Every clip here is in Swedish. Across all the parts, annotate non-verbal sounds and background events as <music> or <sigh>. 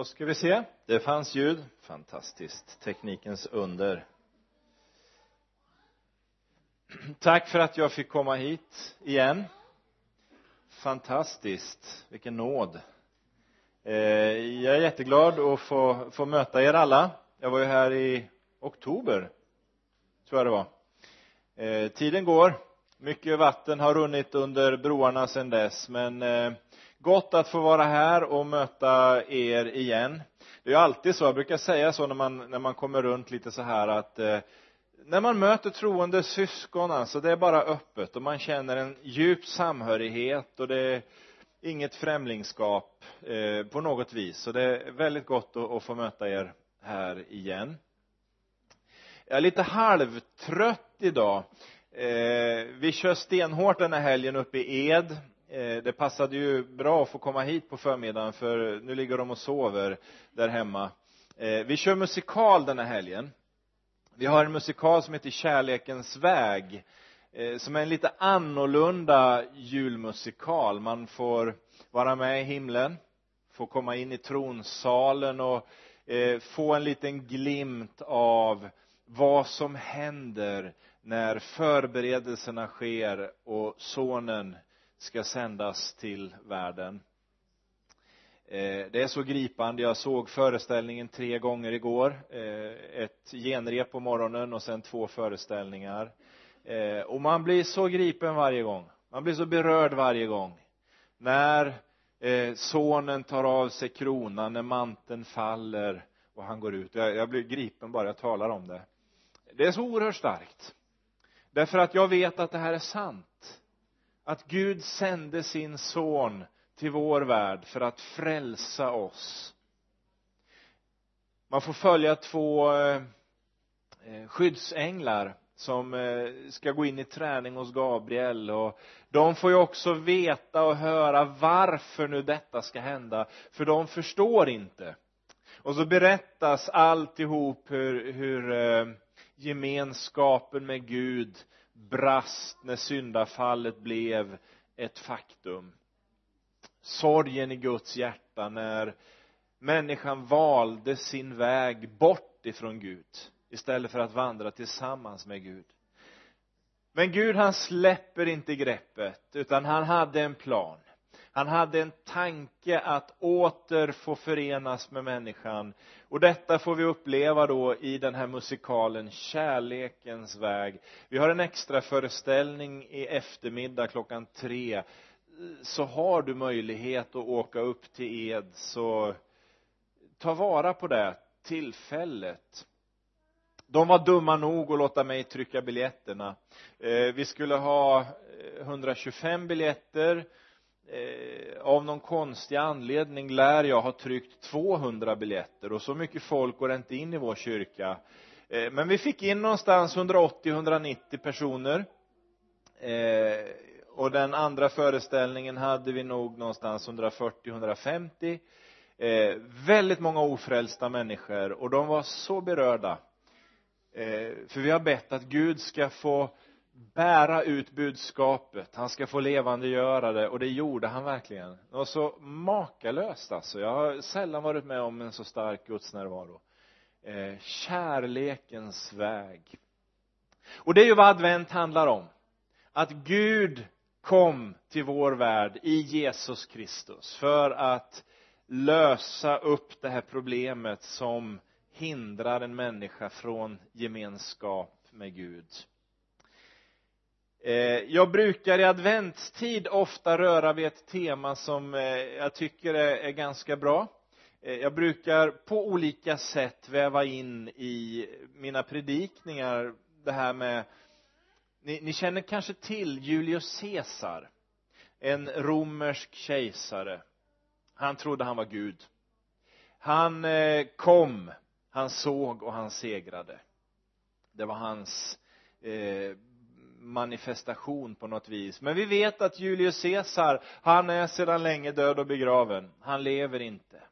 Då ska vi se. Det fanns ljud. Fantastiskt. Teknikens under. Tack för att jag fick komma hit igen. Fantastiskt. Vilken nåd. Eh, jag är jätteglad att få, få möta er alla. Jag var ju här i oktober, tror jag det var. Eh, tiden går. Mycket vatten har runnit under broarna sedan dess, men eh, gott att få vara här och möta er igen. Det är ju alltid så, jag brukar säga så när man, när man kommer runt lite så här att eh, när man möter troende syskon alltså, det är bara öppet och man känner en djup samhörighet och det är inget främlingskap eh, på något vis. Så det är väldigt gott att, att få möta er här igen. Jag är lite halvtrött idag. Eh, vi kör stenhårt den här helgen uppe i Ed. Eh, det passade ju bra att få komma hit på förmiddagen för nu ligger de och sover där hemma. Eh, vi kör musikal den här helgen. Vi har en musikal som heter Kärlekens väg eh, som är en lite annorlunda julmusikal. Man får vara med i himlen få komma in i tronsalen och få en liten glimt av vad som händer när förberedelserna sker och sonen ska sändas till världen. Eh, det är så gripande. Jag såg föreställningen tre gånger igår. Eh, ett genrep på morgonen och sen två föreställningar. Eh, och man blir så gripen varje gång. Man blir så berörd varje gång. När eh, sonen tar av sig kronan när manteln faller och han går ut. Jag, jag blir gripen bara jag talar om det. Det är så oerhört starkt. Därför att jag vet att det här är sant att Gud sände sin son till vår värld för att frälsa oss. Man får följa två eh, skyddsänglar som eh, ska gå in i träning hos Gabriel och de får ju också veta och höra varför nu detta ska hända för de förstår inte. Och så berättas alltihop hur, hur eh, gemenskapen med Gud brast när syndafallet blev ett faktum. Sorgen i Guds hjärta när människan valde sin väg bort ifrån Gud istället för att vandra tillsammans med Gud. Men Gud han släpper inte greppet utan han hade en plan han hade en tanke att åter få förenas med människan. Och detta får vi uppleva då i den här musikalen Kärlekens väg. Vi har en extra föreställning i eftermiddag klockan tre. Så har du möjlighet att åka upp till Ed så ta vara på det tillfället. De var dumma nog att låta mig trycka biljetterna. Eh, vi skulle ha eh, 125 biljetter eh, av någon konstig anledning lär jag ha tryckt 200 biljetter och så mycket folk går inte in i vår kyrka. Eh, men vi fick in någonstans 180-190 personer. Eh, och den andra föreställningen hade vi nog någonstans 140-150 eh, väldigt många ofrälsta människor och de var så berörda. Eh, för vi har bett att Gud ska få bära ut budskapet. Han ska få levandegöra det. Och det gjorde han verkligen. Det var så makalöst alltså. Jag har sällan varit med om en så stark gudsnärvaro. Eh, kärlekens väg. Och det är ju vad advent handlar om. Att Gud kom till vår värld i Jesus Kristus för att lösa upp det här problemet som hindrar en människa från gemenskap med Gud. Eh, jag brukar i adventstid ofta röra vid ett tema som eh, jag tycker är ganska bra. Eh, jag brukar på olika sätt väva in i mina predikningar det här med ni, ni känner kanske till Julius Caesar en romersk kejsare. Han trodde han var Gud. Han eh, kom han såg och han segrade. Det var hans eh, manifestation på något vis. Men vi vet att Julius Caesar han är sedan länge död och begraven. Han lever inte.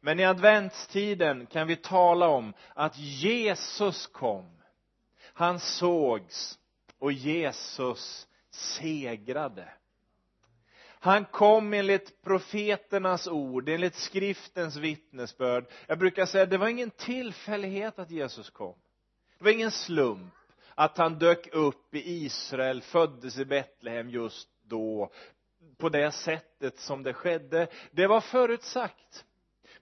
Men i adventstiden kan vi tala om att Jesus kom. Han sågs och Jesus segrade. Han kom enligt profeternas ord, enligt skriftens vittnesbörd. Jag brukar säga det var ingen tillfällighet att Jesus kom. Det var ingen slump att han dök upp i Israel, föddes i Betlehem just då, på det sättet som det skedde. Det var förutsagt.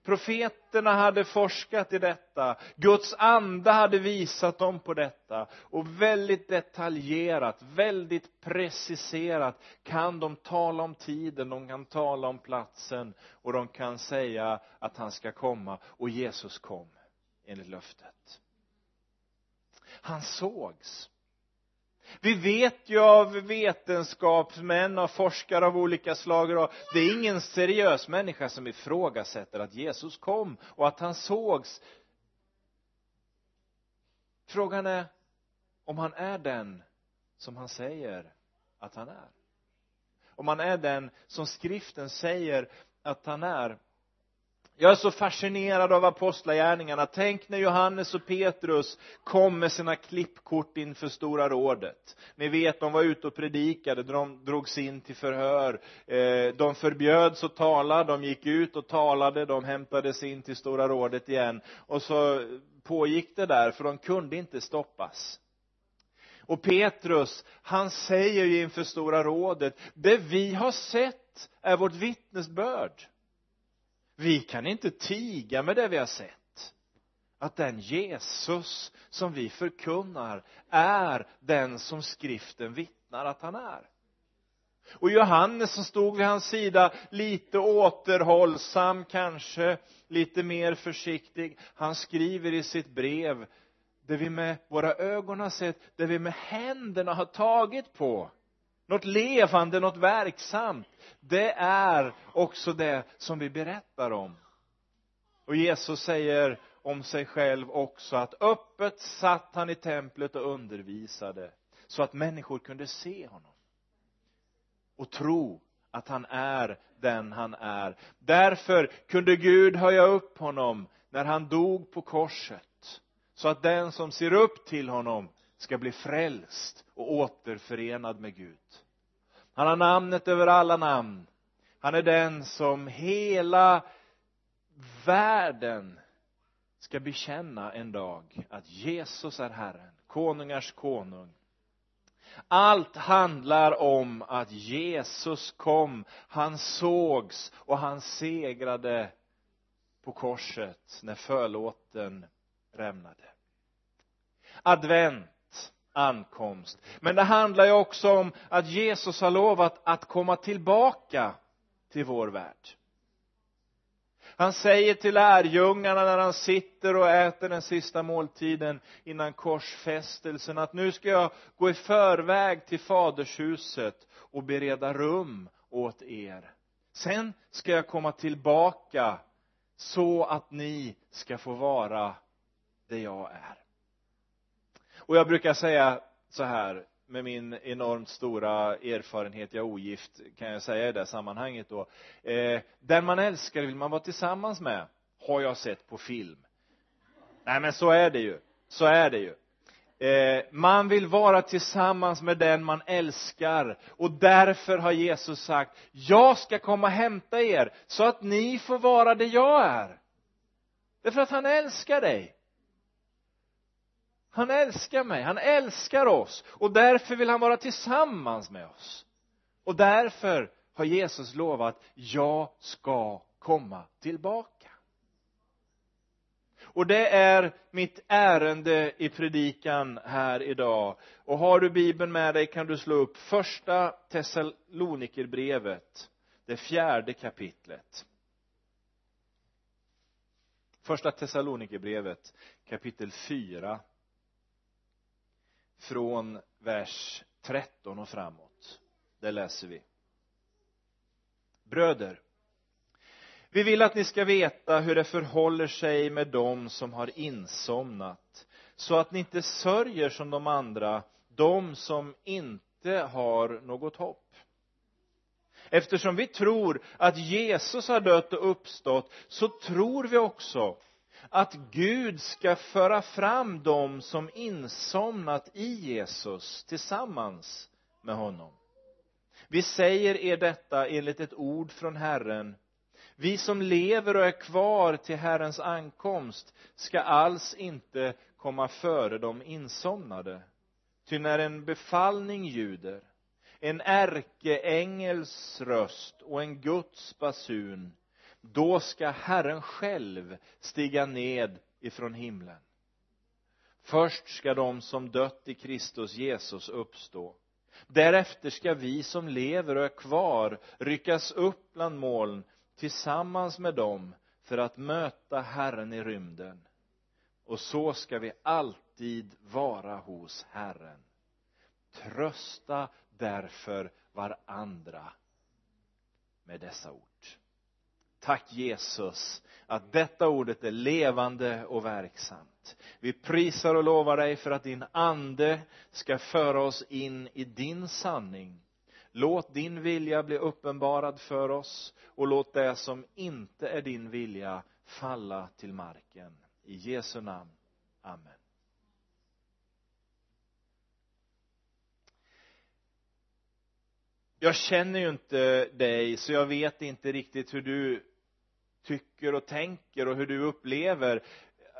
Profeterna hade forskat i detta, Guds ande hade visat dem på detta och väldigt detaljerat, väldigt preciserat kan de tala om tiden, de kan tala om platsen och de kan säga att han ska komma och Jesus kom enligt löftet. Han sågs. Vi vet ju av vetenskapsmän och forskare av olika slag och det är ingen seriös människa som ifrågasätter att Jesus kom och att han sågs. Frågan är om han är den som han säger att han är. Om han är den som skriften säger att han är jag är så fascinerad av apostlagärningarna. Tänk när Johannes och Petrus kom med sina klippkort inför stora rådet. Ni vet de var ute och predikade de drogs in till förhör. Eh, de förbjöds att tala de gick ut och talade de hämtades in till stora rådet igen. Och så pågick det där för de kunde inte stoppas. Och Petrus han säger ju inför stora rådet det vi har sett är vårt vittnesbörd vi kan inte tiga med det vi har sett. Att den Jesus som vi förkunnar är den som skriften vittnar att han är. Och Johannes som stod vid hans sida lite återhållsam kanske lite mer försiktig han skriver i sitt brev det vi med våra ögon har sett det vi med händerna har tagit på något levande, något verksamt. Det är också det som vi berättar om. Och Jesus säger om sig själv också att öppet satt han i templet och undervisade så att människor kunde se honom och tro att han är den han är. Därför kunde Gud höja upp honom när han dog på korset så att den som ser upp till honom ska bli frälst och återförenad med Gud. Han har namnet över alla namn. Han är den som hela världen ska bekänna en dag att Jesus är Herren, konungars konung. Allt handlar om att Jesus kom, han sågs och han segrade på korset när förlåten rämnade. Advent ankomst. Men det handlar ju också om att Jesus har lovat att komma tillbaka till vår värld. Han säger till lärjungarna när han sitter och äter den sista måltiden innan korsfästelsen att nu ska jag gå i förväg till fadershuset och bereda rum åt er. Sen ska jag komma tillbaka så att ni ska få vara det jag är och jag brukar säga så här med min enormt stora erfarenhet, jag är ogift kan jag säga i det sammanhanget då. Eh, den man älskar vill man vara tillsammans med har jag sett på film. Nej men så är det ju. Så är det ju. Eh, man vill vara tillsammans med den man älskar. Och därför har Jesus sagt jag ska komma och hämta er så att ni får vara det jag är. Därför att han älskar dig han älskar mig, han älskar oss. Och därför vill han vara tillsammans med oss. Och därför har Jesus lovat jag ska komma tillbaka. Och det är mitt ärende i predikan här idag. Och har du bibeln med dig kan du slå upp första Thessalonikerbrevet det fjärde kapitlet. Första Thessalonikerbrevet kapitel 4 från vers 13 och framåt. Där läser vi. Bröder vi vill att ni ska veta hur det förhåller sig med dem som har insomnat så att ni inte sörjer som de andra de som inte har något hopp. Eftersom vi tror att Jesus har dött och uppstått så tror vi också att Gud ska föra fram dem som insomnat i Jesus tillsammans med honom. Vi säger er detta enligt ett ord från Herren. Vi som lever och är kvar till Herrens ankomst ska alls inte komma före de insomnade. Ty när en befallning ljuder en ärkeängels röst och en Guds basun då ska Herren själv stiga ned ifrån himlen. Först ska de som dött i Kristus Jesus uppstå. Därefter ska vi som lever och är kvar ryckas upp bland moln tillsammans med dem för att möta Herren i rymden. Och så ska vi alltid vara hos Herren. Trösta därför varandra med dessa ord tack Jesus att detta ordet är levande och verksamt. Vi prisar och lovar dig för att din ande ska föra oss in i din sanning. Låt din vilja bli uppenbarad för oss och låt det som inte är din vilja falla till marken. I Jesu namn. Amen. Jag känner ju inte dig så jag vet inte riktigt hur du tycker och tänker och hur du upplever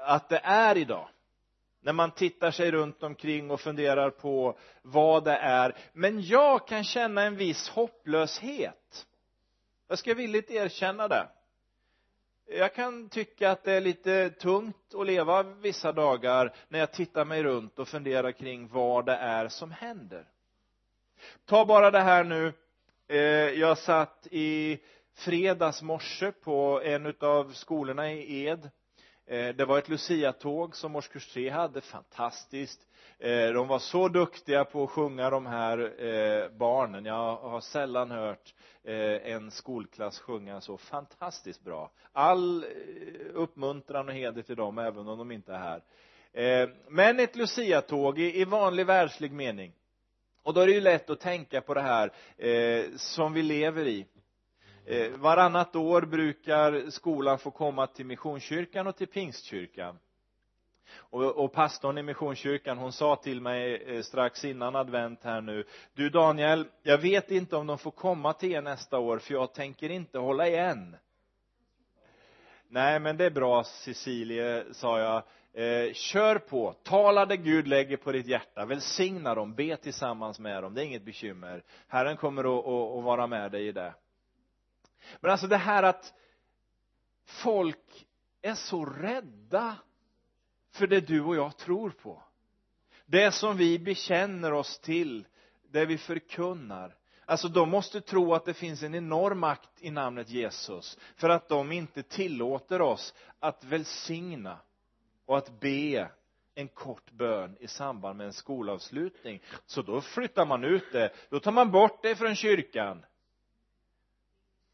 att det är idag. När man tittar sig runt omkring och funderar på vad det är. Men jag kan känna en viss hopplöshet. Jag ska villigt erkänna det. Jag kan tycka att det är lite tungt att leva vissa dagar när jag tittar mig runt och funderar kring vad det är som händer. Ta bara det här nu. Eh, jag satt i fredags morse på en av skolorna i Ed. Eh, det var ett luciatåg som årskurs 3 hade, fantastiskt. Eh, de var så duktiga på att sjunga de här eh, barnen. Jag har sällan hört eh, en skolklass sjunga så fantastiskt bra. All eh, uppmuntran och heder till dem även om de inte är här. Men ett luciatåg i vanlig världslig mening. Och då är det ju lätt att tänka på det här eh, som vi lever i eh, varannat år brukar skolan få komma till missionskyrkan och till pingstkyrkan. Och, och pastorn i missionskyrkan hon sa till mig eh, strax innan advent här nu du Daniel jag vet inte om de får komma till er nästa år för jag tänker inte hålla igen. Nej men det är bra Cecilie sa jag. Eh, kör på, tala det Gud lägger på ditt hjärta, välsigna dem, be tillsammans med dem, det är inget bekymmer. Herren kommer att, att, att vara med dig i det men alltså det här att folk är så rädda för det du och jag tror på. Det som vi bekänner oss till det vi förkunnar. Alltså de måste tro att det finns en enorm makt i namnet Jesus för att de inte tillåter oss att välsigna och att be en kort bön i samband med en skolavslutning. Så då flyttar man ut det. Då tar man bort det från kyrkan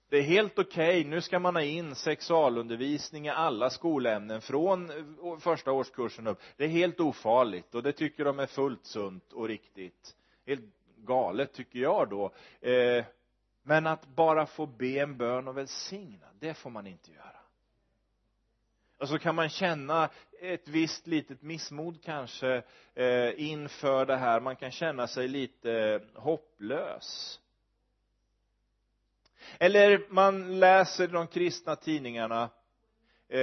det är helt okej, okay. nu ska man ha in sexualundervisning i alla skolämnen från eh, första årskursen upp. Det är helt ofarligt och det tycker de är fullt sunt och riktigt. Helt galet tycker jag då. Eh, men att bara få be en bön och välsigna det får man inte göra. Och så kan man känna ett visst litet missmod kanske eh, inför det här. Man kan känna sig lite eh, hopplös eller man läser de kristna tidningarna. Eh,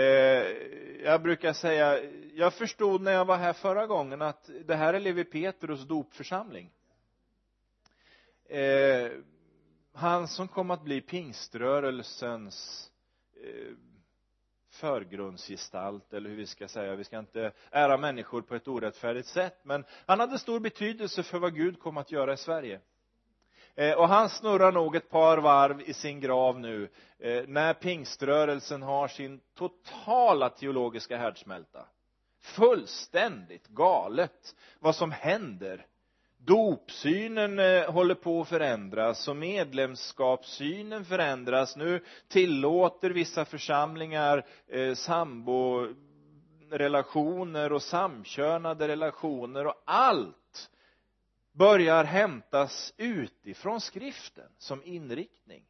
jag brukar säga jag förstod när jag var här förra gången att det här är Levi Petrus dopförsamling. Eh, han som kom att bli pingströrelsens eh, förgrundsgestalt eller hur vi ska säga. Vi ska inte ära människor på ett orättfärdigt sätt men han hade stor betydelse för vad Gud kom att göra i Sverige. Eh, och han snurrar nog ett par varv i sin grav nu eh, när pingströrelsen har sin totala teologiska härdsmälta. Fullständigt galet vad som händer. Dopsynen eh, håller på att förändras och medlemskapssynen förändras. Nu tillåter vissa församlingar eh, samborelationer och samkönade relationer och allt börjar hämtas utifrån skriften som inriktning.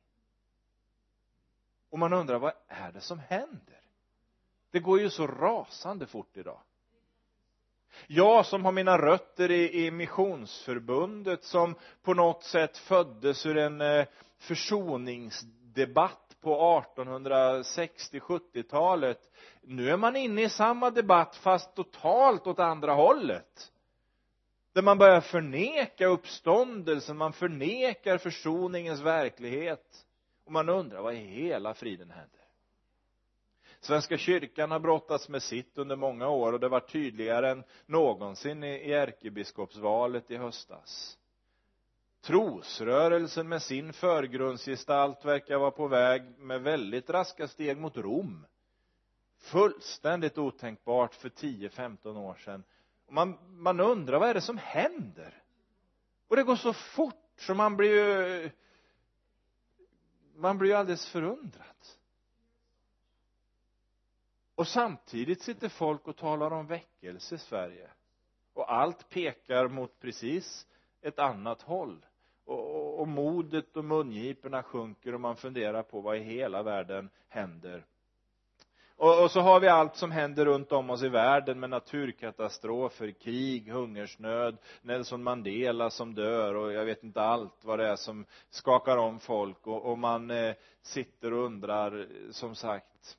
Och man undrar vad är det som händer? Det går ju så rasande fort idag. Jag som har mina rötter i, i missionsförbundet som på något sätt föddes ur en eh, försoningsdebatt på 1860-70-talet nu är man inne i samma debatt fast totalt åt andra hållet där man börjar förneka uppståndelsen, man förnekar försoningens verklighet. Och man undrar vad i hela friden händer? Svenska kyrkan har brottats med sitt under många år och det var tydligare än någonsin i ärkebiskopsvalet i höstas. Trosrörelsen med sin förgrundsgestalt verkar vara på väg med väldigt raska steg mot Rom. Fullständigt otänkbart för 10-15 år sedan man, man undrar vad är det som händer? Och det går så fort så man blir ju man blir ju alldeles förundrad. Och samtidigt sitter folk och talar om väckelse i Sverige. Och allt pekar mot precis ett annat håll. Och, och, och modet och mungiporna sjunker och man funderar på vad i hela världen händer och, och, så har vi allt som händer runt om oss i världen med naturkatastrofer, krig, hungersnöd, Nelson Mandela som dör och jag vet inte allt vad det är som skakar om folk. Och, och man eh, sitter och undrar som sagt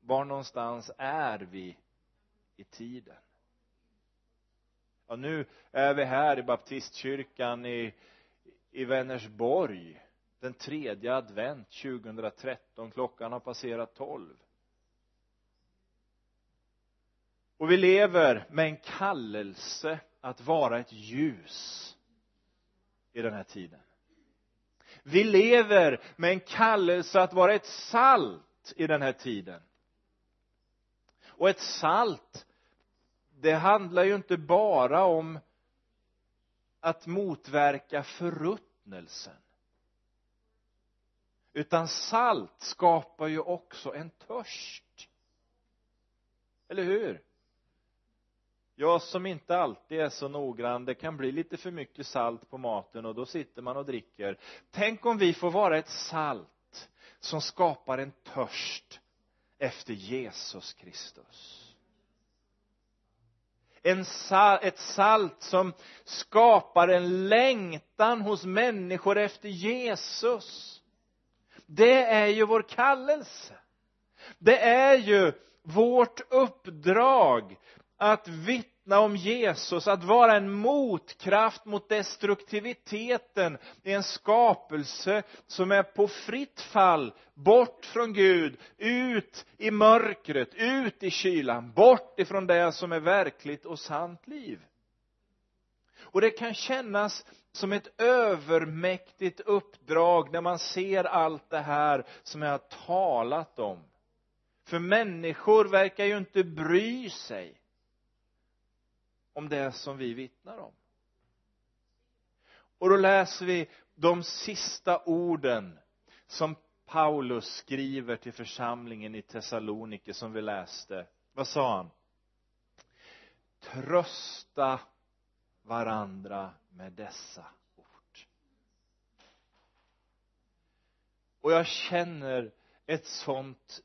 var någonstans är vi i tiden? Ja nu är vi här i baptistkyrkan i i Vänersborg den tredje advent 2013 klockan har passerat tolv. Och vi lever med en kallelse att vara ett ljus i den här tiden. Vi lever med en kallelse att vara ett salt i den här tiden. Och ett salt det handlar ju inte bara om att motverka förruttnelsen. Utan salt skapar ju också en törst. Eller hur? Jag som inte alltid är så noggrann. Det kan bli lite för mycket salt på maten och då sitter man och dricker. Tänk om vi får vara ett salt som skapar en törst efter Jesus Kristus. En sal, ett salt som skapar en längtan hos människor efter Jesus. Det är ju vår kallelse. Det är ju vårt uppdrag att vittna om Jesus, att vara en motkraft mot destruktiviteten i en skapelse som är på fritt fall, bort från Gud, ut i mörkret, ut i kylan, bort ifrån det som är verkligt och sant liv. Och det kan kännas som ett övermäktigt uppdrag när man ser allt det här som jag har talat om. För människor verkar ju inte bry sig om det som vi vittnar om. Och då läser vi de sista orden som Paulus skriver till församlingen i Thessalonike som vi läste. Vad sa han? Trösta varandra med dessa ord. Och jag känner ett sånt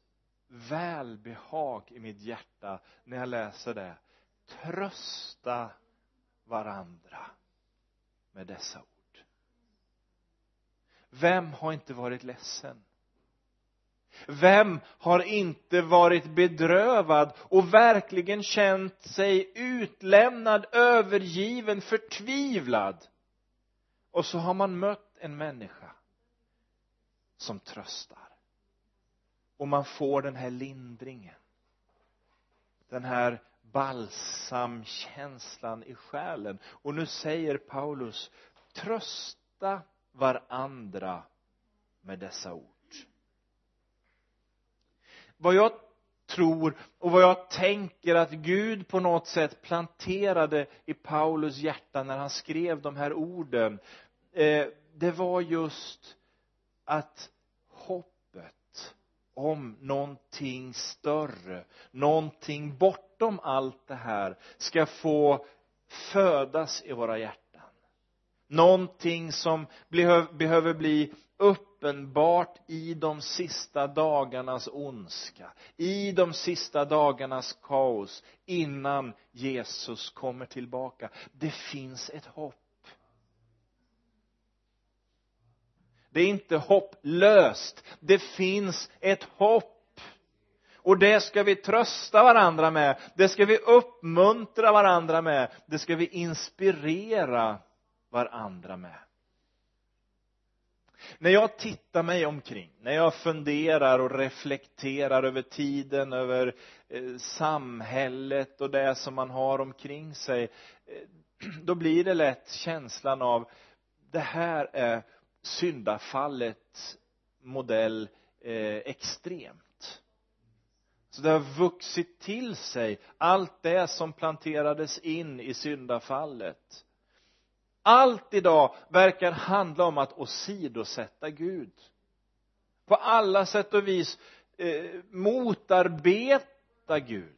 välbehag i mitt hjärta när jag läser det trösta varandra med dessa ord. Vem har inte varit ledsen? Vem har inte varit bedrövad och verkligen känt sig utlämnad, övergiven, förtvivlad? Och så har man mött en människa som tröstar. Och man får den här lindringen. Den här balsamkänslan i själen. Och nu säger Paulus trösta varandra med dessa ord. Vad jag tror och vad jag tänker att Gud på något sätt planterade i Paulus hjärta när han skrev de här orden eh, det var just att hoppet om någonting större någonting bort bortom allt det här ska få födas i våra hjärtan någonting som behöver bli uppenbart i de sista dagarnas ondska, i de sista dagarnas kaos, innan Jesus kommer tillbaka. Det finns ett hopp. Det är inte hopplöst. Det finns ett hopp. Och det ska vi trösta varandra med. Det ska vi uppmuntra varandra med. Det ska vi inspirera varandra med. När jag tittar mig omkring, när jag funderar och reflekterar över tiden, över eh, samhället och det som man har omkring sig, eh, <clears throat> då blir det lätt känslan av det här är syndafallet modell eh, extremt. Så det har vuxit till sig allt det som planterades in i syndafallet. Allt idag verkar handla om att åsidosätta Gud. På alla sätt och vis eh, motarbeta Gud.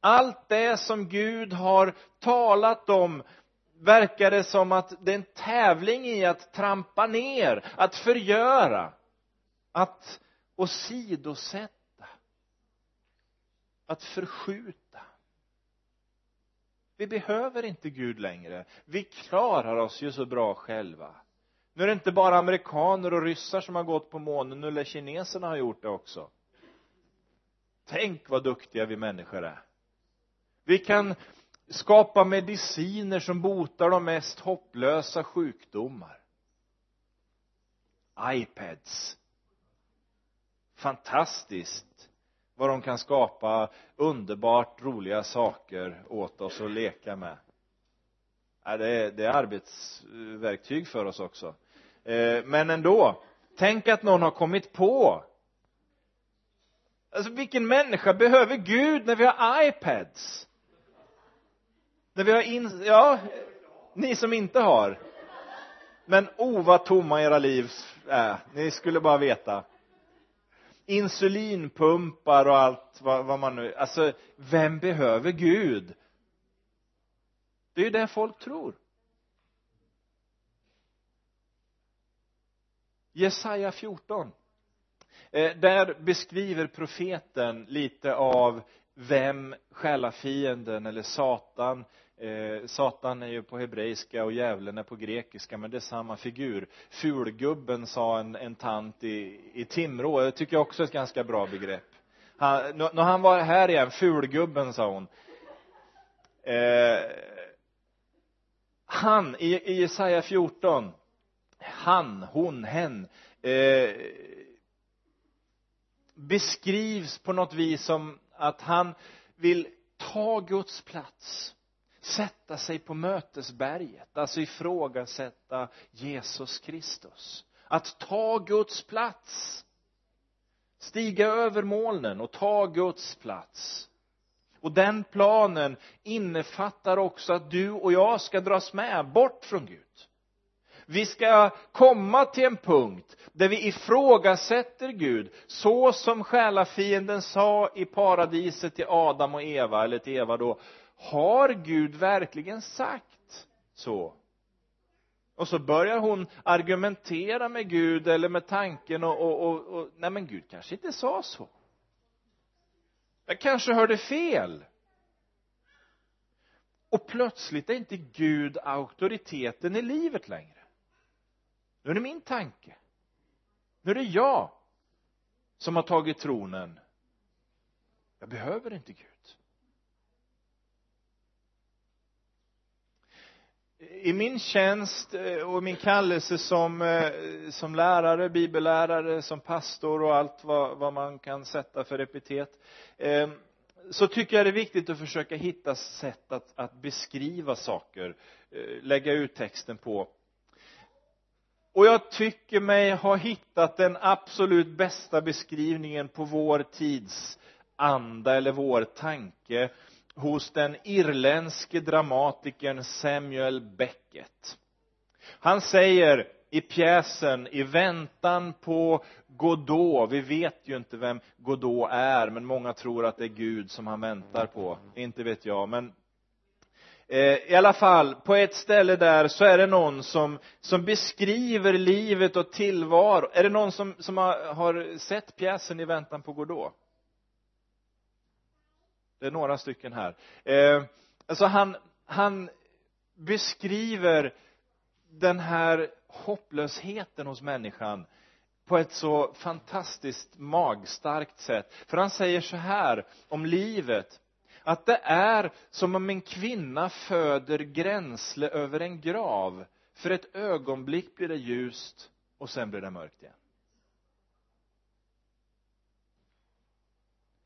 Allt det som Gud har talat om verkar det som att det är en tävling i att trampa ner, att förgöra, att åsidosätta, att förskjuta. Vi behöver inte Gud längre. Vi klarar oss ju så bra själva. Nu är det inte bara amerikaner och ryssar som har gått på månen, nu lär kineserna ha gjort det också. Tänk vad duktiga vi människor är. Vi kan skapa mediciner som botar de mest hopplösa sjukdomar iPads fantastiskt vad de kan skapa underbart roliga saker åt oss att leka med det är, det är arbetsverktyg för oss också eh, men ändå tänk att någon har kommit på alltså vilken människa behöver Gud när vi har iPads när vi har in, ja, ni som inte har. Men o oh, vad tomma era liv är. Ni skulle bara veta. Insulinpumpar och allt vad, vad man nu, alltså vem behöver Gud? Det är ju det folk tror. Jesaja 14. Eh, där beskriver profeten lite av vem själafienden eller Satan eh, Satan är ju på hebreiska och djävulen är på grekiska men det är samma figur. Fulgubben sa en, en tant i, i Timrå. Det tycker jag också är ett ganska bra begrepp. Han, när han var här igen. Fulgubben sa hon. Eh, han i, i Jesaja 14 han, hon, hen. Eh, beskrivs på något vis som att han vill ta Guds plats sätta sig på mötesberget, alltså ifrågasätta Jesus Kristus. Att ta Guds plats. Stiga över molnen och ta Guds plats. Och den planen innefattar också att du och jag ska dras med bort från Gud. Vi ska komma till en punkt där vi ifrågasätter Gud, så som själafienden sa i paradiset till Adam och Eva, eller till Eva då, har Gud verkligen sagt så? Och så börjar hon argumentera med Gud eller med tanken och, och, och, och nej men Gud kanske inte sa så. Jag kanske hörde fel. Och plötsligt är inte Gud auktoriteten i livet längre. Nu är det min tanke. Nu är det jag som har tagit tronen. Jag behöver inte Gud. I min tjänst eh, och min kallelse som, eh, som lärare, bibellärare, som pastor och allt vad, vad man kan sätta för epitet eh, så tycker jag det är viktigt att försöka hitta sätt att, att beskriva saker, lägga ut texten på. Och jag tycker mig ha hittat den absolut bästa beskrivningen på vår tids anda eller vår tanke hos den irländske dramatikern Samuel Beckett. Han säger i pjäsen I väntan på Godot, vi vet ju inte vem Godot är, men många tror att det är Gud som han väntar på, inte vet jag, men Eh, i alla fall på ett ställe där så är det någon som, som beskriver livet och tillvaro är det någon som, som har, har sett pjäsen i väntan på Godot det är några stycken här. Eh, alltså han, han beskriver den här hopplösheten hos människan på ett så fantastiskt magstarkt sätt. För han säger så här om livet. Att det är som om en kvinna föder gränsle över en grav. För ett ögonblick blir det ljust och sen blir det mörkt igen.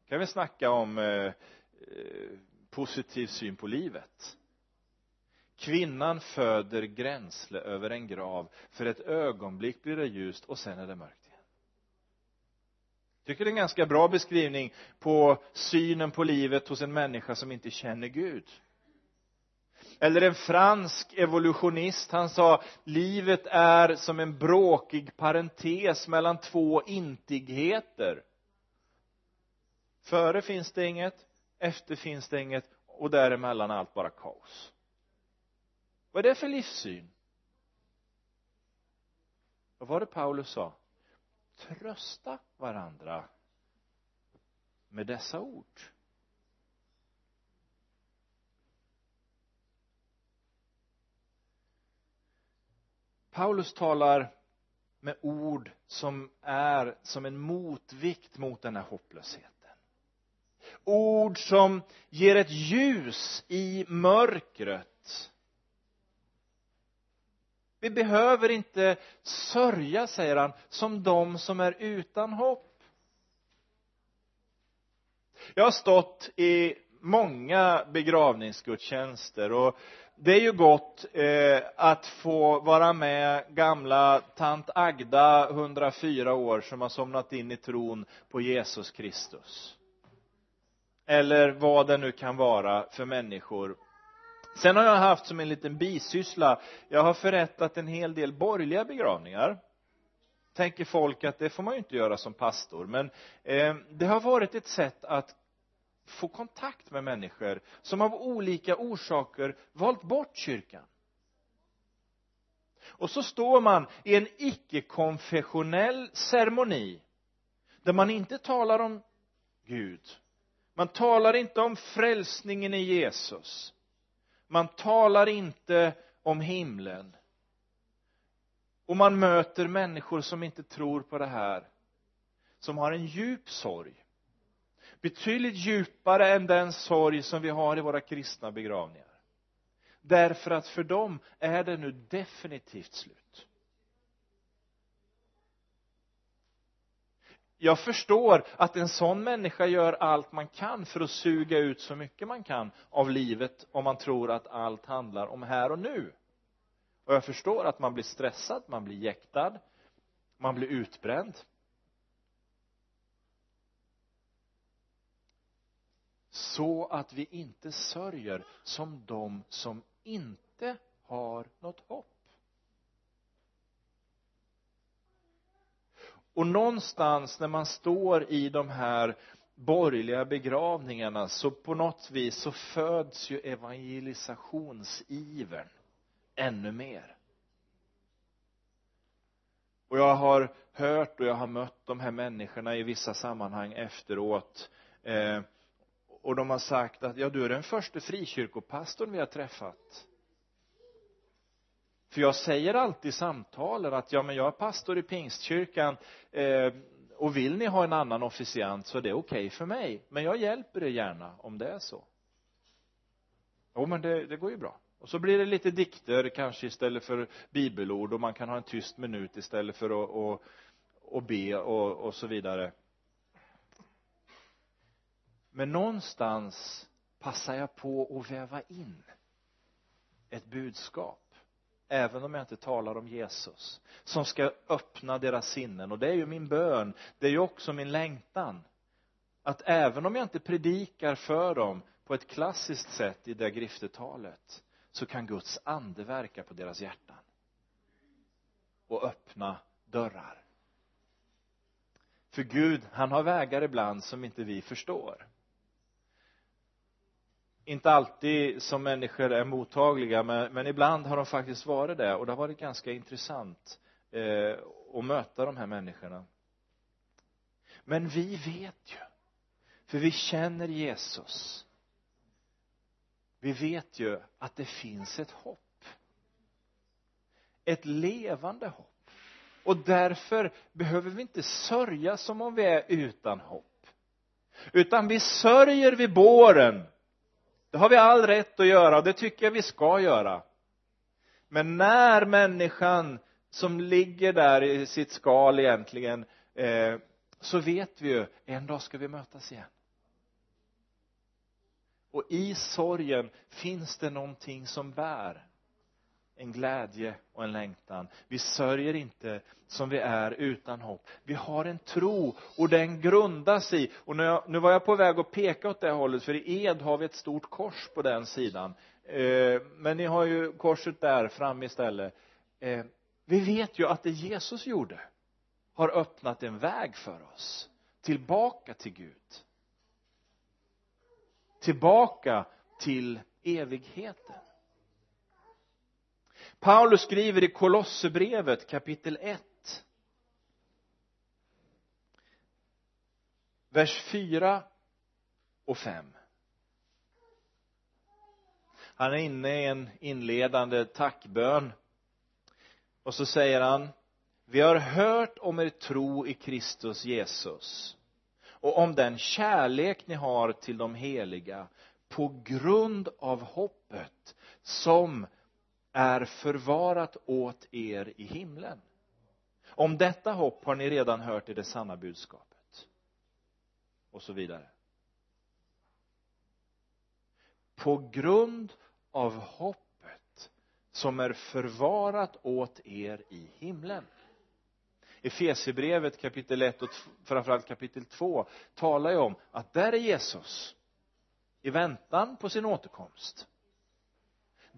Kan vi snacka om eh, Eh, positiv syn på livet. Kvinnan föder gränsle över en grav. För ett ögonblick blir det ljust och sen är det mörkt igen. Jag tycker det är en ganska bra beskrivning på synen på livet hos en människa som inte känner Gud. Eller en fransk evolutionist. Han sa livet är som en bråkig parentes mellan två intigheter. Före finns det inget efter finns det inget och däremellan är allt bara kaos. Vad är det för livssyn? Vad var det Paulus sa? Trösta varandra med dessa ord. Paulus talar med ord som är som en motvikt mot den här hopplösheten ord som ger ett ljus i mörkret. Vi behöver inte sörja, säger han, som de som är utan hopp. Jag har stått i många begravningsgudstjänster och det är ju gott eh, att få vara med gamla tant Agda, 104 år, som har somnat in i tron på Jesus Kristus eller vad det nu kan vara för människor. Sen har jag haft som en liten bisyssla. Jag har förrättat en hel del borgerliga begravningar. Tänker folk att det får man ju inte göra som pastor. Men eh, det har varit ett sätt att få kontakt med människor som av olika orsaker valt bort kyrkan. Och så står man i en icke-konfessionell ceremoni där man inte talar om Gud man talar inte om frälsningen i Jesus. Man talar inte om himlen. Och man möter människor som inte tror på det här som har en djup sorg. Betydligt djupare än den sorg som vi har i våra kristna begravningar. Därför att för dem är det nu definitivt slut. Jag förstår att en sån människa gör allt man kan för att suga ut så mycket man kan av livet om man tror att allt handlar om här och nu. Och jag förstår att man blir stressad, man blir jäktad man blir utbränd. Så att vi inte sörjer som de som inte har något hopp. Och någonstans när man står i de här borgerliga begravningarna så på något vis så föds ju evangelisationsivern ännu mer. Och jag har hört och jag har mött de här människorna i vissa sammanhang efteråt eh, och de har sagt att ja du är den första frikyrkopastorn vi har träffat för jag säger alltid i samtalen att ja men jag är pastor i pingstkyrkan eh, och vill ni ha en annan officiant så är det okej okay för mig. Men jag hjälper er gärna om det är så. Jo men det, det går ju bra. Och så blir det lite dikter kanske istället för bibelord och man kan ha en tyst minut istället för att och, och be och, och så vidare. Men någonstans passar jag på att väva in ett budskap även om jag inte talar om Jesus som ska öppna deras sinnen. Och det är ju min bön det är ju också min längtan. Att även om jag inte predikar för dem på ett klassiskt sätt i det griftetalet så kan Guds ande verka på deras hjärtan. Och öppna dörrar. För Gud han har vägar ibland som inte vi förstår inte alltid som människor är mottagliga men, men ibland har de faktiskt varit det och det har varit ganska intressant eh, att möta de här människorna. Men vi vet ju för vi känner Jesus. Vi vet ju att det finns ett hopp. Ett levande hopp. Och därför behöver vi inte sörja som om vi är utan hopp. Utan vi sörjer vid båren det har vi all rätt att göra och det tycker jag vi ska göra. Men när människan som ligger där i sitt skal egentligen eh, så vet vi ju en dag ska vi mötas igen. Och i sorgen finns det någonting som bär en glädje och en längtan. Vi sörjer inte som vi är utan hopp. Vi har en tro och den grundas i. Och nu, jag, nu var jag på väg att peka åt det hållet för i Ed har vi ett stort kors på den sidan. Eh, men ni har ju korset där framme istället. Eh, vi vet ju att det Jesus gjorde har öppnat en väg för oss tillbaka till Gud. Tillbaka till evigheten. Paulus skriver i Kolosserbrevet kapitel 1 vers 4 och 5 han är inne i en inledande tackbön. Och så säger han vi har hört om er tro i Kristus Jesus och om den kärlek ni har till de heliga på grund av hoppet som är förvarat åt er i himlen. Om detta hopp har ni redan hört i det sanna budskapet. Och så vidare. På grund av hoppet som är förvarat åt er i himlen. Efesierbrevet kapitel 1 och framförallt kapitel 2 talar ju om att där är Jesus i väntan på sin återkomst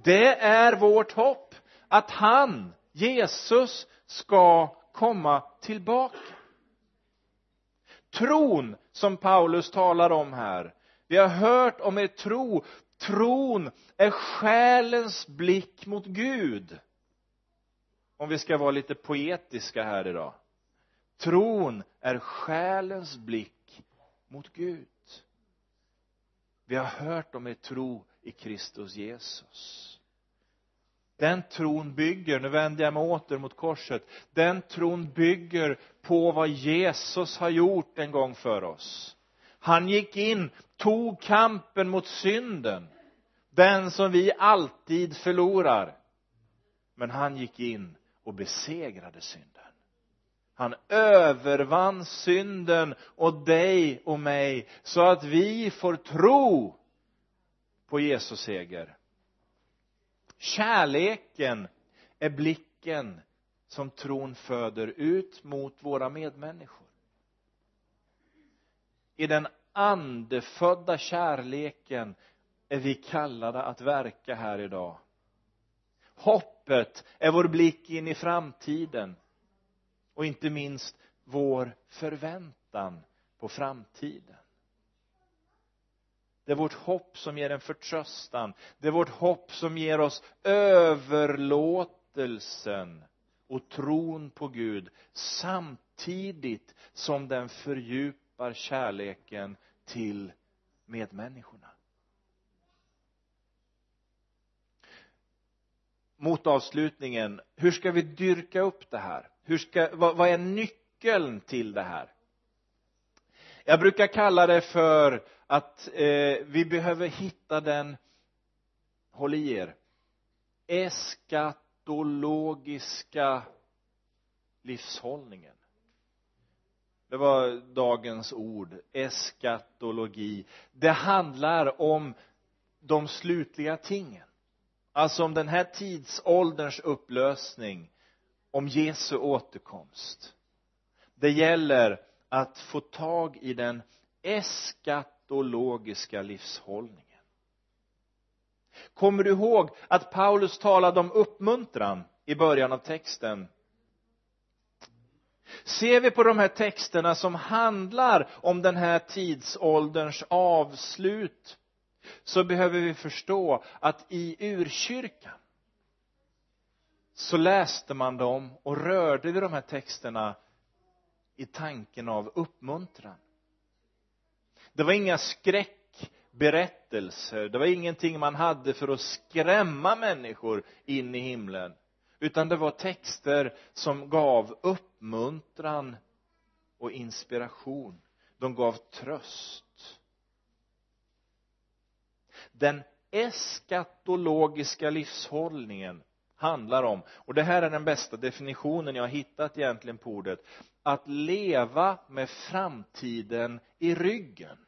det är vårt hopp att han, Jesus, ska komma tillbaka. Tron som Paulus talar om här vi har hört om er tro. Tron är själens blick mot Gud. Om vi ska vara lite poetiska här idag. Tron är själens blick mot Gud. Vi har hört om er tro i Kristus Jesus den tron bygger, nu vänder jag mig åter mot korset den tron bygger på vad Jesus har gjort en gång för oss. Han gick in, tog kampen mot synden den som vi alltid förlorar. Men han gick in och besegrade synden. Han övervann synden och dig och mig så att vi får tro på Jesus seger kärleken är blicken som tron föder ut mot våra medmänniskor. I den andefödda kärleken är vi kallade att verka här idag. Hoppet är vår blick in i framtiden och inte minst vår förväntan på framtiden det är vårt hopp som ger en förtröstan. Det är vårt hopp som ger oss överlåtelsen och tron på Gud samtidigt som den fördjupar kärleken till medmänniskorna. Mot avslutningen hur ska vi dyrka upp det här? Hur ska, vad, vad är nyckeln till det här? Jag brukar kalla det för att eh, vi behöver hitta den håll i er eskatologiska livshållningen. Det var dagens ord eskatologi. Det handlar om de slutliga tingen. Alltså om den här tidsålderns upplösning om Jesu återkomst. Det gäller att få tag i den eskatologiska livshållningen. Kommer du ihåg att Paulus talade om uppmuntran i början av texten? Ser vi på de här texterna som handlar om den här tidsålderns avslut så behöver vi förstå att i urkyrkan så läste man dem och rörde vid de här texterna i tanken av uppmuntran. Det var inga skräckberättelser det var ingenting man hade för att skrämma människor in i himlen utan det var texter som gav uppmuntran och inspiration. De gav tröst. Den eskatologiska livshållningen handlar om och det här är den bästa definitionen jag har hittat egentligen på ordet att leva med framtiden i ryggen.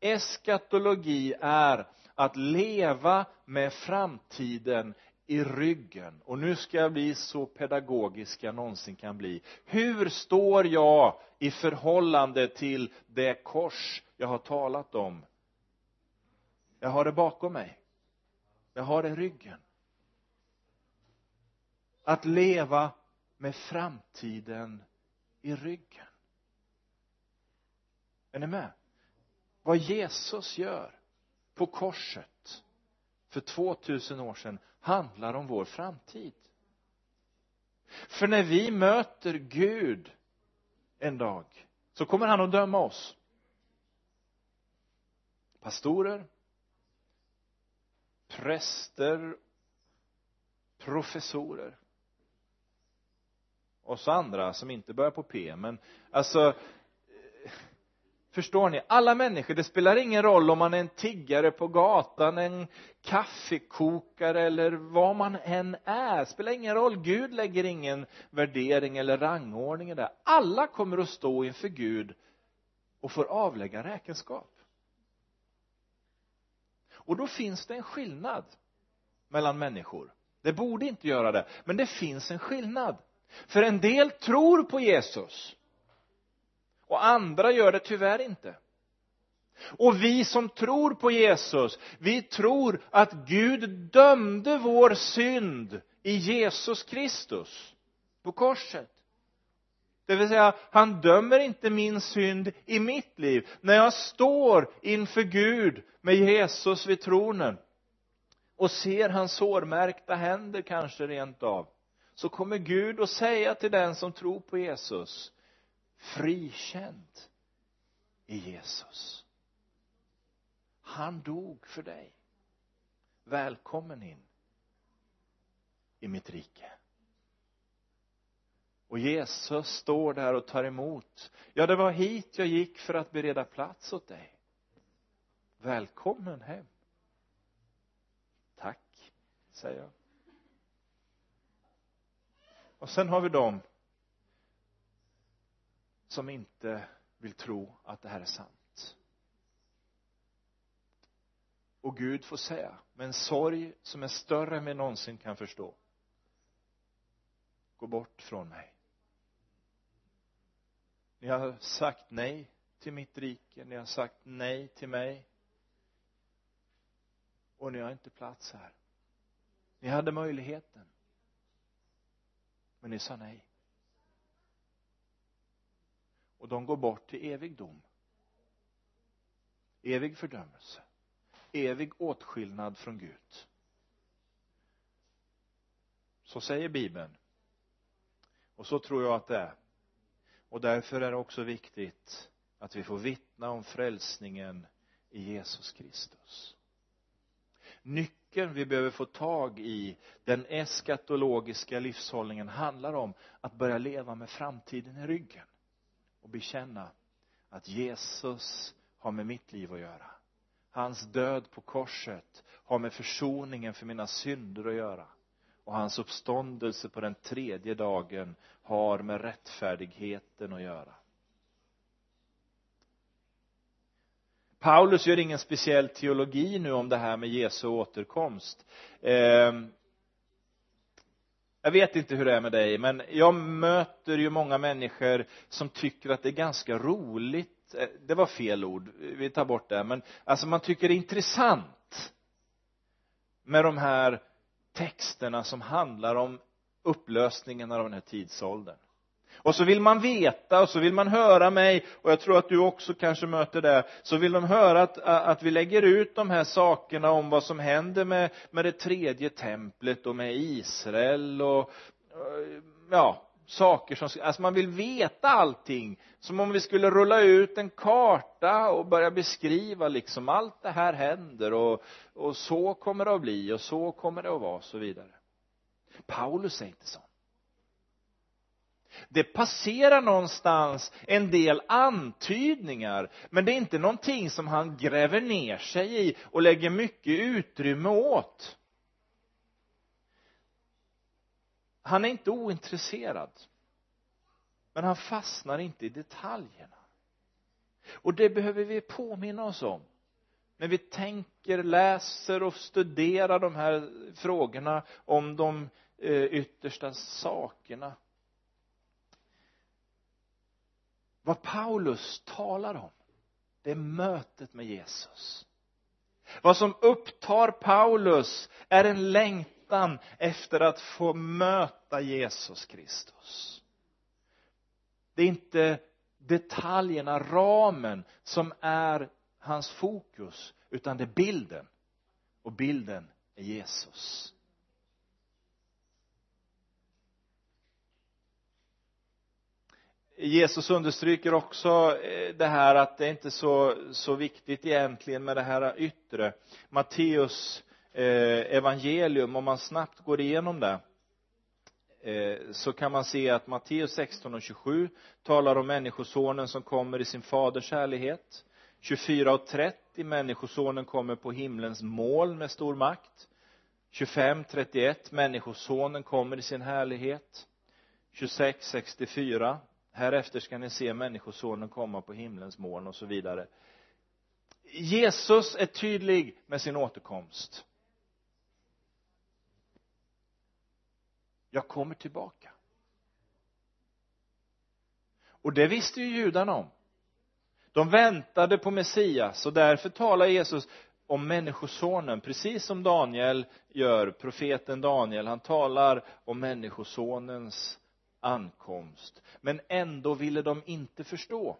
Eskatologi är att leva med framtiden i ryggen. Och nu ska jag bli så pedagogisk jag någonsin kan bli. Hur står jag i förhållande till det kors jag har talat om? Jag har det bakom mig. Jag har det i ryggen. Att leva med framtiden i ryggen. Är ni med? Vad Jesus gör på korset för 2000 år sedan handlar om vår framtid. För när vi möter Gud en dag så kommer han att döma oss. Pastorer präster professorer och så andra som inte börjar på P men alltså förstår ni? Alla människor det spelar ingen roll om man är en tiggare på gatan en kaffekokare eller vad man än är. Det spelar ingen roll. Gud lägger ingen värdering eller rangordning i det. Alla kommer att stå inför Gud och får avlägga räkenskap. Och då finns det en skillnad mellan människor. Det borde inte göra det men det finns en skillnad för en del tror på Jesus. Och andra gör det tyvärr inte. Och vi som tror på Jesus vi tror att Gud dömde vår synd i Jesus Kristus på korset. Det vill säga han dömer inte min synd i mitt liv när jag står inför Gud med Jesus vid tronen och ser hans sårmärkta händer kanske rent av så kommer Gud att säga till den som tror på Jesus frikänd i Jesus. Han dog för dig. Välkommen in i mitt rike. Och Jesus står där och tar emot. Ja det var hit jag gick för att bereda plats åt dig. Välkommen hem. Tack säger jag och sen har vi dem som inte vill tro att det här är sant. Och Gud får säga med en sorg som är större än vi någonsin kan förstå gå bort från mig. Ni har sagt nej till mitt rike ni har sagt nej till mig. Och ni har inte plats här. Ni hade möjligheten men ni sa nej. Och de går bort till evig dom. Evig fördömelse. Evig åtskillnad från Gud. Så säger bibeln. Och så tror jag att det är. Och därför är det också viktigt att vi får vittna om frälsningen i Jesus Kristus. Nyckeln vi behöver få tag i den eskatologiska livshållningen handlar om att börja leva med framtiden i ryggen och bekänna att Jesus har med mitt liv att göra. Hans död på korset har med försoningen för mina synder att göra. Och hans uppståndelse på den tredje dagen har med rättfärdigheten att göra. Paulus gör ingen speciell teologi nu om det här med Jesu återkomst. Ehm, jag vet inte hur det är med dig men jag möter ju många människor som tycker att det är ganska roligt. Eh, det var fel ord, vi tar bort det. Men alltså man tycker det är intressant med de här texterna som handlar om upplösningen av den här tidsåldern och så vill man veta och så vill man höra mig och jag tror att du också kanske möter det så vill de höra att, att vi lägger ut de här sakerna om vad som händer med, med det tredje templet och med Israel och eh, ja saker som, alltså man vill veta allting. Som om vi skulle rulla ut en karta och börja beskriva liksom allt det här händer och, och så kommer det att bli och så kommer det att vara och så vidare. Paulus är inte sån det passerar någonstans en del antydningar men det är inte någonting som han gräver ner sig i och lägger mycket utrymme åt. Han är inte ointresserad men han fastnar inte i detaljerna. Och det behöver vi påminna oss om när vi tänker, läser och studerar de här frågorna om de eh, yttersta sakerna. Vad Paulus talar om det är mötet med Jesus. Vad som upptar Paulus är en längtan efter att få möta Jesus Kristus. Det är inte detaljerna, ramen som är hans fokus utan det är bilden. Och bilden är Jesus. Jesus understryker också eh, det här att det är inte så, så viktigt egentligen med det här yttre. Matteus eh, evangelium om man snabbt går igenom det eh, så kan man se att Matteus 16 och 27 talar om människosonen som kommer i sin faders härlighet. 24 och 30 människosonen kommer på himlens moln med stor makt. 25, 31 människosonen kommer i sin härlighet. 26, 64 härefter ska ni se människosonen komma på himlens moln och så vidare. Jesus är tydlig med sin återkomst. Jag kommer tillbaka. Och det visste ju judarna om. De väntade på Messias och därför talar Jesus om människosonen precis som Daniel gör profeten Daniel. Han talar om människosonens ankomst. Men ändå ville de inte förstå.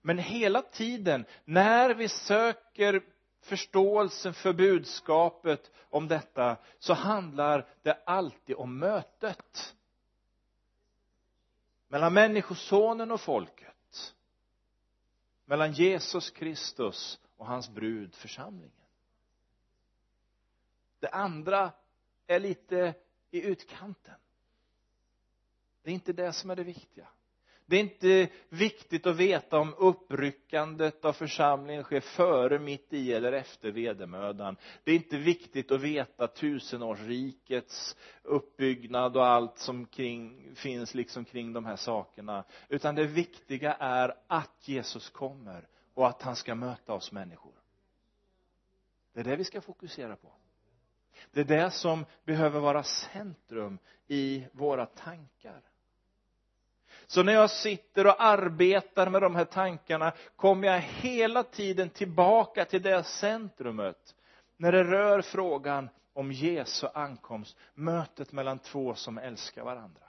Men hela tiden när vi söker förståelsen för budskapet om detta så handlar det alltid om mötet mellan människosonen och folket mellan Jesus Kristus och hans brud församlingen. Det andra är lite i utkanten. Det är inte det som är det viktiga. Det är inte viktigt att veta om uppryckandet av församlingen sker före, mitt i eller efter vedermödan. Det är inte viktigt att veta tusenårsrikets uppbyggnad och allt som kring, finns liksom kring de här sakerna. Utan det viktiga är att Jesus kommer och att han ska möta oss människor. Det är det vi ska fokusera på det är det som behöver vara centrum i våra tankar så när jag sitter och arbetar med de här tankarna kommer jag hela tiden tillbaka till det centrumet när det rör frågan om Jesu ankomst, mötet mellan två som älskar varandra.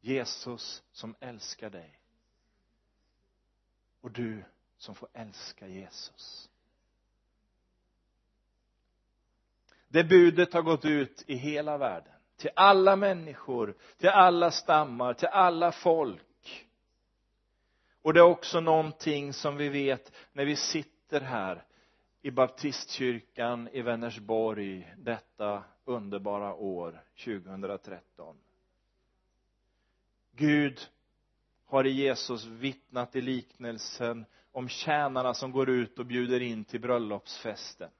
Jesus som älskar dig och du som får älska Jesus. Det budet har gått ut i hela världen. Till alla människor, till alla stammar, till alla folk. Och det är också någonting som vi vet när vi sitter här i baptistkyrkan i Vänersborg detta underbara år 2013 Gud har i Jesus vittnat i liknelsen om tjänarna som går ut och bjuder in till bröllopsfesten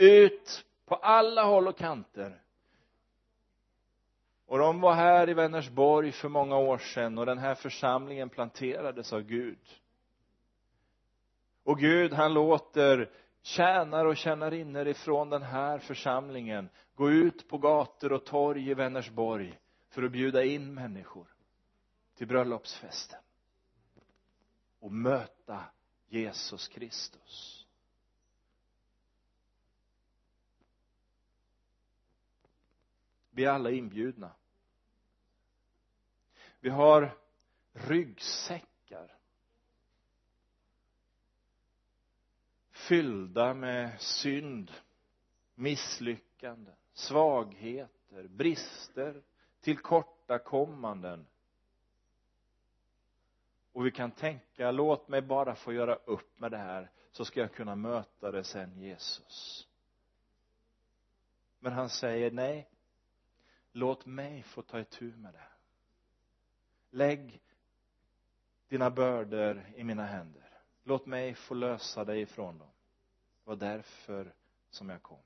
ut på alla håll och kanter. Och de var här i Vänersborg för många år sedan och den här församlingen planterades av Gud. Och Gud han låter tjänare och tjänarinnor ifrån den här församlingen gå ut på gator och torg i Vänersborg för att bjuda in människor till bröllopsfesten och möta Jesus Kristus. Vi är alla inbjudna. Vi har ryggsäckar. Fyllda med synd misslyckanden svagheter brister tillkortakommanden. Och vi kan tänka låt mig bara få göra upp med det här så ska jag kunna möta det sen Jesus. Men han säger nej låt mig få ta itu med det. Lägg dina bördor i mina händer. Låt mig få lösa dig ifrån dem. Det var därför som jag kom.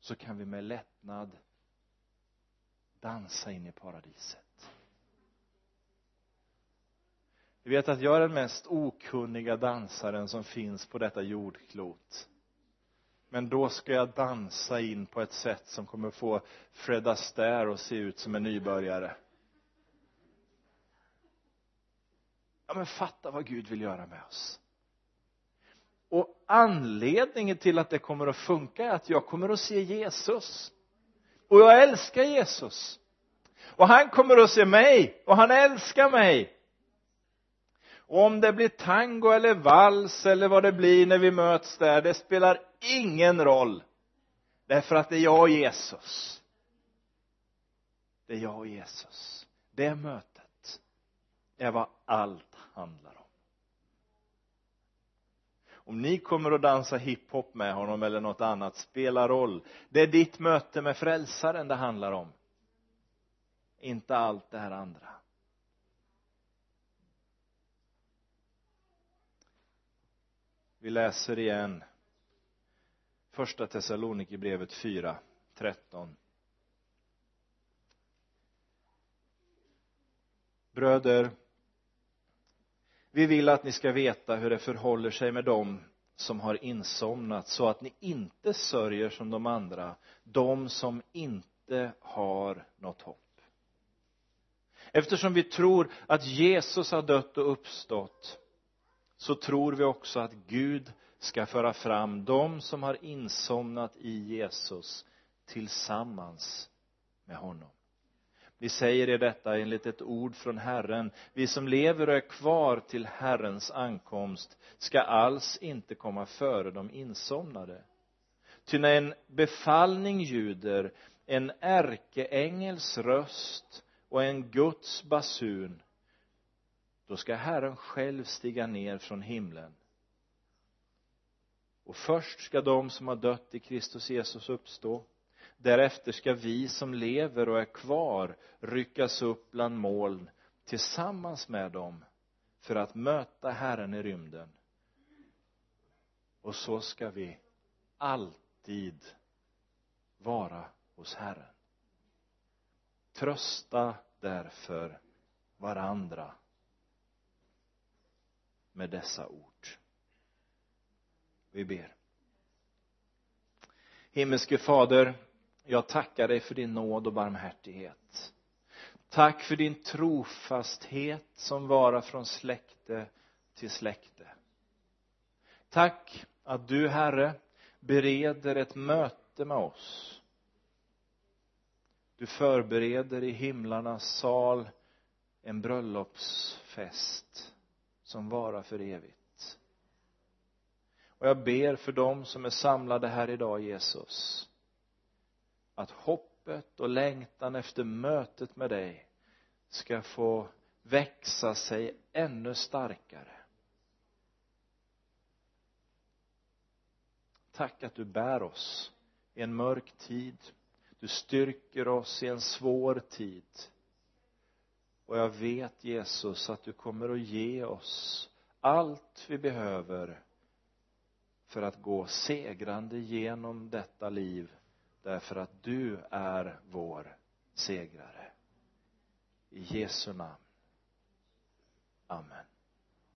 Så kan vi med lättnad dansa in i paradiset. Vi vet att jag är den mest okunniga dansaren som finns på detta jordklot men då ska jag dansa in på ett sätt som kommer få Fred Astaire att se ut som en nybörjare. Ja men fatta vad Gud vill göra med oss. Och anledningen till att det kommer att funka är att jag kommer att se Jesus. Och jag älskar Jesus. Och han kommer att se mig och han älskar mig och om det blir tango eller vals eller vad det blir när vi möts där det spelar ingen roll. Därför att det är jag och Jesus. Det är jag och Jesus. Det mötet är vad allt handlar om. Om ni kommer att dansa hiphop med honom eller något annat spelar roll. Det är ditt möte med frälsaren det handlar om. Inte allt det här andra. Vi läser igen. Första Thessalonikerbrevet 4 13 bröder vi vill att ni ska veta hur det förhåller sig med dem som har insomnat så att ni inte sörjer som de andra de som inte har något hopp. Eftersom vi tror att Jesus har dött och uppstått så tror vi också att Gud ska föra fram dem som har insomnat i Jesus tillsammans med honom. Vi säger er detta enligt ett ord från Herren. Vi som lever och är kvar till Herrens ankomst ska alls inte komma före de insomnade. Ty när en befallning ljuder en ärkeängels röst och en Guds basun då ska Herren själv stiga ner från himlen. Och först ska de som har dött i Kristus Jesus uppstå. Därefter ska vi som lever och är kvar ryckas upp bland moln tillsammans med dem för att möta Herren i rymden. Och så ska vi alltid vara hos Herren. Trösta därför varandra med dessa ord. Vi ber. Himmelske fader jag tackar dig för din nåd och barmhärtighet. Tack för din trofasthet som varar från släkte till släkte. Tack att du herre bereder ett möte med oss. Du förbereder i himlarnas sal en bröllopsfest som varar för evigt. Och jag ber för dem som är samlade här idag Jesus att hoppet och längtan efter mötet med dig ska få växa sig ännu starkare. Tack att du bär oss i en mörk tid. Du styrker oss i en svår tid och jag vet Jesus att du kommer att ge oss allt vi behöver för att gå segrande genom detta liv därför att du är vår segrare. I Jesu namn. Amen.